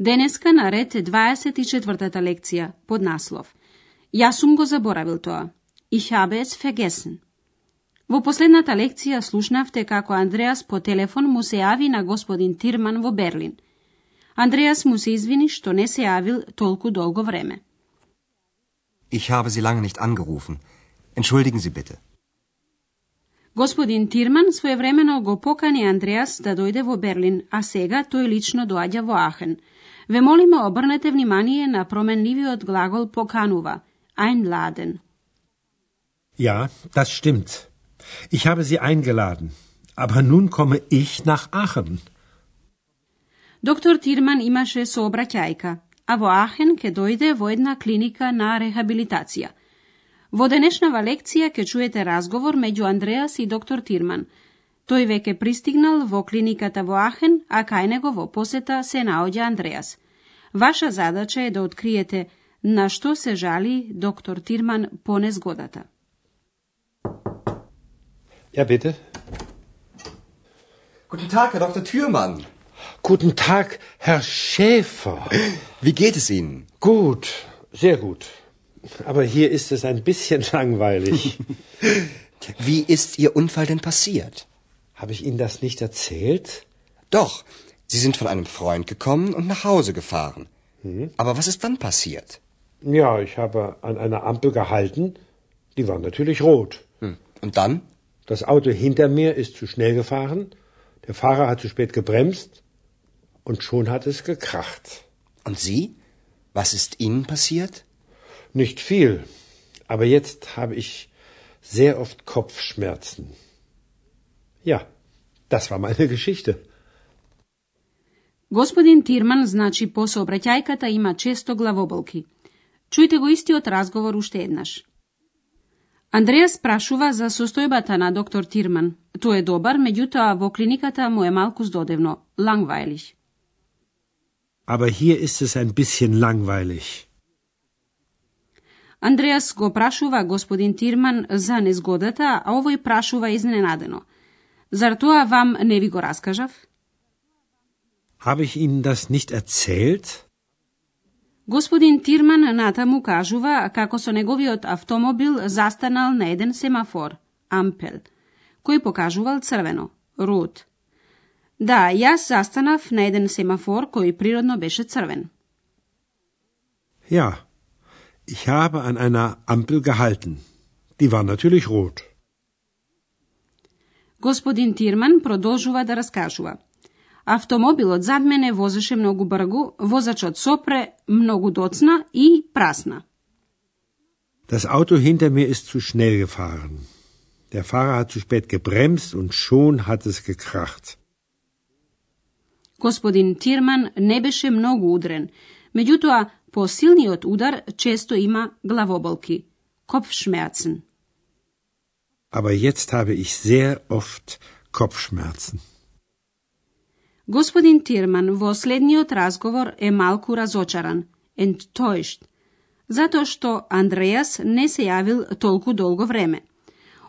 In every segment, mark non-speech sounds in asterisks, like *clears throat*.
Денеска на ред е 24-та лекција под наслов Јас сум го заборавил тоа. Ich habe es vergessen. Во последната лекција слушнавте како Андреас по телефон му се јави на господин Тирман во Берлин. Андреас му се извини што не се јавил толку долго време. Ich habe Sie lange nicht angerufen. Entschuldigen Sie bitte. Господин Тирман своевремено го покани Андреас да дојде во Берлин, а сега тој лично доаѓа во Ахен. Ве молиме обрнете внимание на променливиот глагол поканува, einladen. Ja, das stimmt. Ich habe Sie eingeladen. Aber nun komme ich nach Aachen. Доктор Тирман имаше сообраќајка, а во Ахен ке дојде во една клиника на рехабилитација. Во денешнава лекција ќе чуете разговор меѓу Андреас и доктор Тирман. Тој веќе пристигнал во клиниката во Ахен, а кај него во посета се наоѓа Андреас. Ваша задача е да откриете на што се жали доктор Тирман по незгодата. Ja, bitte. Guten Tag, Herr Dr. Thürmann. Guten Tag, Herr Schäfer. *clears throat* Wie geht es Ihnen? Gut, sehr gut. Aber hier ist es ein bisschen *laughs* langweilig. Wie ist Ihr Unfall denn passiert? Habe ich Ihnen das nicht erzählt? Doch, Sie sind von einem Freund gekommen und nach Hause gefahren. Aber was ist dann passiert? Ja, ich habe an einer Ampel gehalten. Die war natürlich rot. Hm. Und dann? Das Auto hinter mir ist zu schnell gefahren. Der Fahrer hat zu spät gebremst. Und schon hat es gekracht. Und Sie? Was ist Ihnen passiert? Nicht viel. Aber jetzt habe ich sehr oft Kopfschmerzen. Ja, das war meine Geschichte. Господин Тирман, значи по сообраќајката има често главоболки. Чујте го истиот разговор уште еднаш. Андреас прашува за состојбата на доктор Тирман. Тој е добар, меѓутоа во клиниката му е малку здодевно, langweilig. Aber hier ist es ein bisschen langweilig. Андреас го прашува господин Тирман за незгодата, а овој прашува изненадено. Зар тоа вам не ви го раскажав? Habe ich Ihnen das nicht erzählt? Господин Тирман натаму кажува како со неговиот автомобил застанал на еден семафор, ампел, кој покажувал црвено, род. Да, јас застанав на еден семафор кој природно беше црвен. Ja, ich habe an einer Ampel gehalten. Die war natürlich rot. Господин Тирман продолжува да раскажува. Автомобилот зад мене возеше многу бргу, возачот сопре многу доцна и прасна. Das Auto hinter mir ist zu schnell gefahren. Der Fahrer hat zu spät gebremst und schon hat es gekracht. Господин Тирман не беше многу удрен, меѓутоа по силниот удар често има главоболки, Kopfschmerzen. Aber jetzt habe ich sehr oft Kopfschmerzen. Господин Тирман во следниот разговор е малку разочаран, enttäuscht, затоа што Андреас не се јавил толку долго време.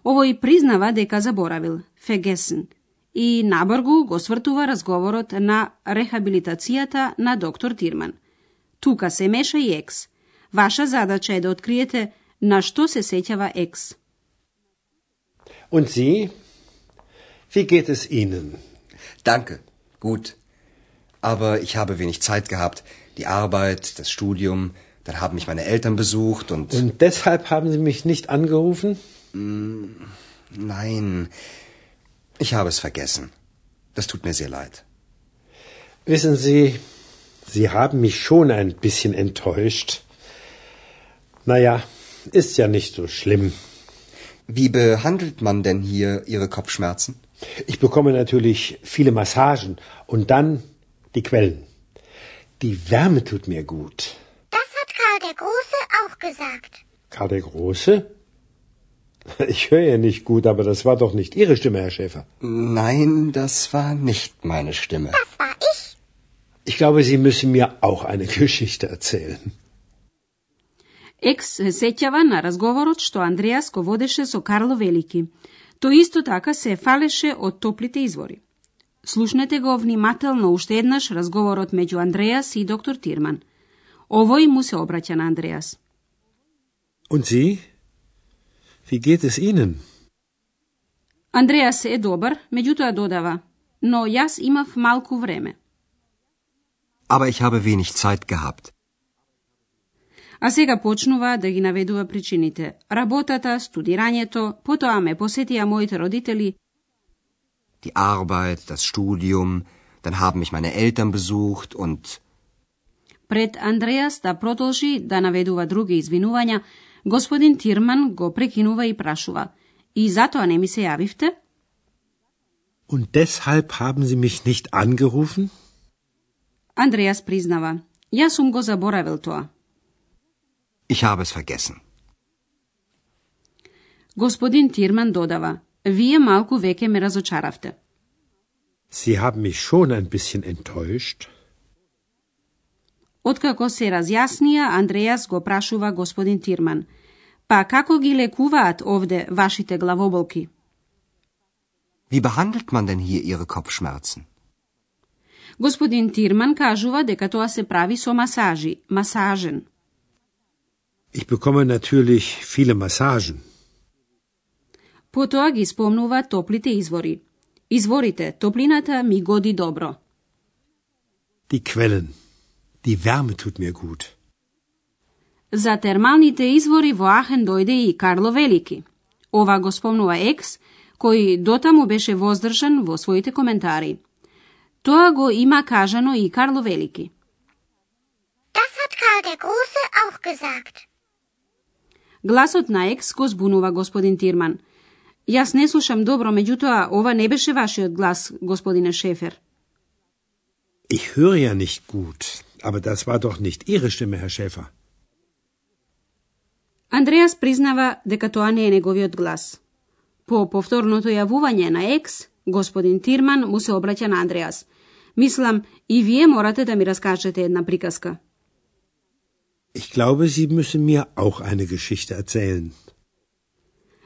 Овој признава дека заборавил, vergessen, и набргу го свртува разговорот на рехабилитацијата на доктор Тирман. Тука се меша и екс. Ваша задача е да откриете на што се сеќава екс. Und Sie? Wie geht es Ihnen? Danke. Gut. Aber ich habe wenig Zeit gehabt. Die Arbeit, das Studium, dann haben mich meine Eltern besucht und. Und deshalb haben Sie mich nicht angerufen? Nein. Ich habe es vergessen. Das tut mir sehr leid. Wissen Sie, Sie haben mich schon ein bisschen enttäuscht. Naja, ist ja nicht so schlimm. Wie behandelt man denn hier Ihre Kopfschmerzen? Ich bekomme natürlich viele Massagen und dann die Quellen. Die Wärme tut mir gut. Das hat Große auch gesagt. Karl der Große? *laughs* Ich höre ja nicht gut, aber das war doch nicht Ihre Stimme, Herr Schäfer. Nein, das war nicht meine Stimme. Das war ich. Ich glaube, Sie müssen mir auch eine *laughs* Geschichte erzählen. Екс се сеќава на разговорот што Андреас го водеше со Карло Велики. Тој исто така се фалеше од топлите извори. Слушнете го внимателно уште еднаш разговорот меѓу Андреас и доктор Тирман. Овој му се обраќа на Андреас. Und Sie? Wie geht es Ihnen? Андреас е добар, меѓутоа додава, но јас имав малку време. Aber ich habe wenig Zeit gehabt. А сега почнува да ги наведува причините. Работата, студирањето, потоа ме посетија моите родители, Die Arbeit, das Studium, dann haben mich meine Eltern besucht und Пред Андреас да продолжи да наведува други извинувања, господин Тирман го прекинува и прашува. И затоа не ми се јавивте? Und deshalb haben Sie mich nicht angerufen? Андреас признава. Јас сум го заборавил тоа. Ich habe es vergessen. Господин Тирман додава. Вие малку веќе ме разочаравте. Sie haben mich schon ein bisschen enttäuscht. Откако се разјаснија, Андреас го прашува господин Тирман. Па како ги лекуваат овде вашите главоболки? Wie behandelt man denn hier Ihre Kopfschmerzen? Господин Тирман кажува дека тоа се прави со масажи, масажен. Ich bekomme natürlich viele Massagen. Потоа ги спомнува топлите извори. Изворите, топлината ми годи добро. Die Quellen. Die Wärme tut mir gut. За термалните извори во Ахен дојде и Карло Велики. Ова го спомнува Екс, кој дотаму беше воздржан во своите коментари. Тоа го има кажано и Карло Велики. Das hat Karl der Große auch gesagt. Гласот на Екс го збунува господин Тирман. Јас не слушам добро, меѓутоа ова не беше вашиот глас, господине Шефер. Ich höre ja nicht gut, aber das war doch nicht Ihre Stimme, Herr Schäfer. Андреас признава дека тоа не е неговиот глас. По повторното јавување на Екс, господин Тирман му се обраќа на Андреас. Мислам, и вие морате да ми раскажете една приказка. Ich glaube, Sie müssen mir auch eine Geschichte erzählen.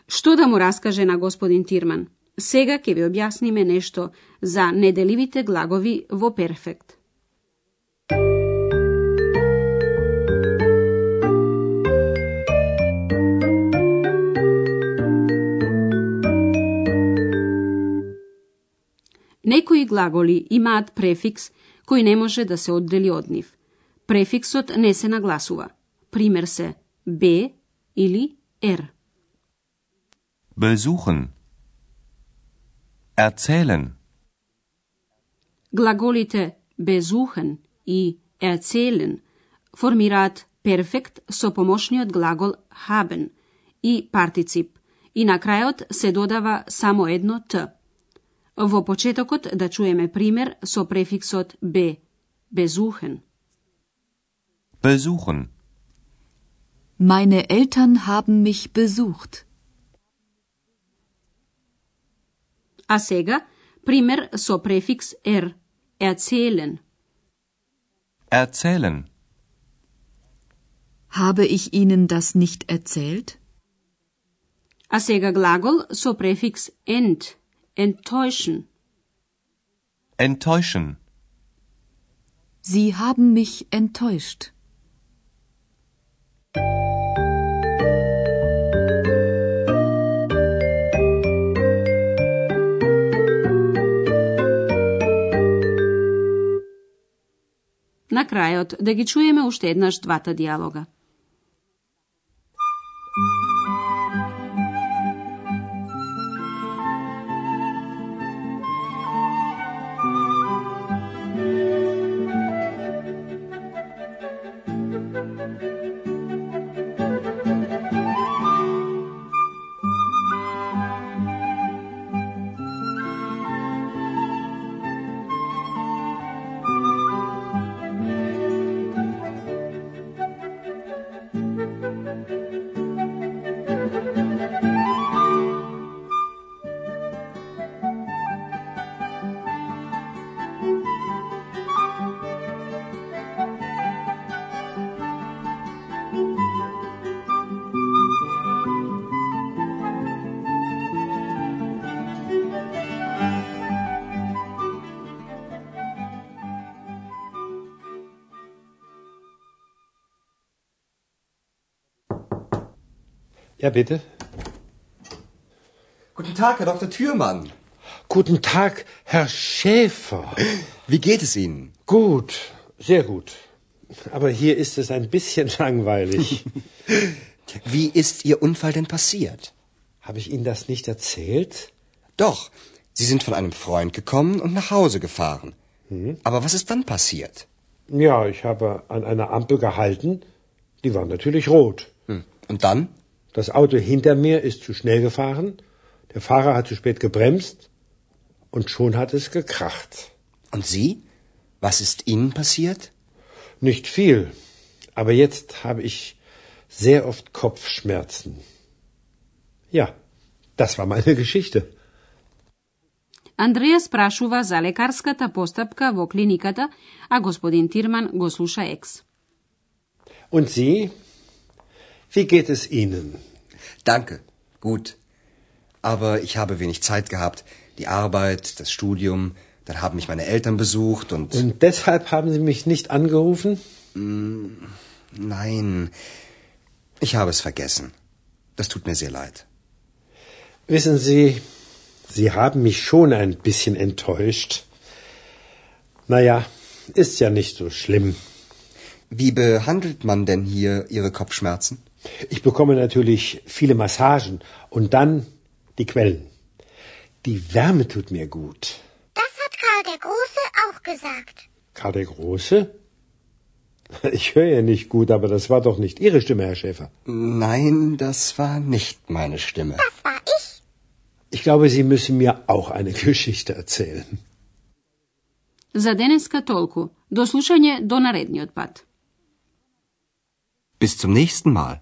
Што да му раскаже на господин Тирман? Сега ќе ви објасниме нешто за неделивите глагови во перфект. Некои глаголи имаат префикс кој не може да се оддели од нив. Префиксот не се нагласува. Пример се б или р. Besuchen. Erzählen. Глаголите besuchen и erzählen формираат перфект со помошниот глагол haben и партицип и на крајот се додава само едно т. Во почетокот да чуеме пример со префиксот б. Besuchen. Besuchen. Meine Eltern haben mich besucht. А сега пример со префикс r. Erzählen. Erzählen. Habe ich Ihnen das nicht erzählt? А сега глагол со префикс ent. Enttäuschen. Enttäuschen. Sie haben mich enttäuscht. На крајот да ги чуеме уште еднаш двата диалога. Ja, bitte. Guten Tag, Herr Dr. Thürmann. Guten Tag, Herr Schäfer. Wie geht es Ihnen? Gut, sehr gut. Aber hier ist es ein bisschen *laughs* langweilig. *laughs* Wie ist Ihr Unfall denn passiert? Habe ich Ihnen das nicht erzählt? Doch, Sie sind von einem Freund gekommen und nach Hause gefahren. Aber was ist dann passiert? Ja, ich habe an einer Ampel gehalten. Die war natürlich rot. Hm. Und dann? Das Auto hinter mir ist zu schnell gefahren. Der Fahrer hat zu spät gebremst. Und schon hat es gekracht. Und Sie? Was ist Ihnen passiert? Nicht viel. Aber jetzt habe ich sehr oft Kopfschmerzen. Ja, das war meine Geschichte. *laughs* Андреја спрашува за лекарската постапка во клиниката, а господин Тирман го слуша екс. Und Sie? wie geht es Ihnen? Danke, gut. Aber ich habe wenig Zeit gehabt. Die Arbeit, das Studium, dann haben mich meine Eltern besucht und... Und deshalb haben Sie mich nicht angerufen? Nein, ich habe es vergessen. Das tut mir sehr leid. Wissen Sie, Sie haben mich schon ein bisschen enttäuscht. Naja, ist ja nicht so schlimm. Wie behandelt man denn hier Ihre Kopfschmerzen? Ich bekomme natürlich viele Massagen und dann die Quellen. Die Wärme tut mir gut. Das hat Karl der Große auch gesagt. Karl der Große? *laughs* Ich höre ja nicht gut, aber das war doch nicht Ihre Stimme, Herr Schäfer. Nein, das war nicht meine Stimme. Das war ich. Ich glaube, Sie müssen mir auch eine *laughs* Geschichte erzählen. Bis zum nächsten Mal.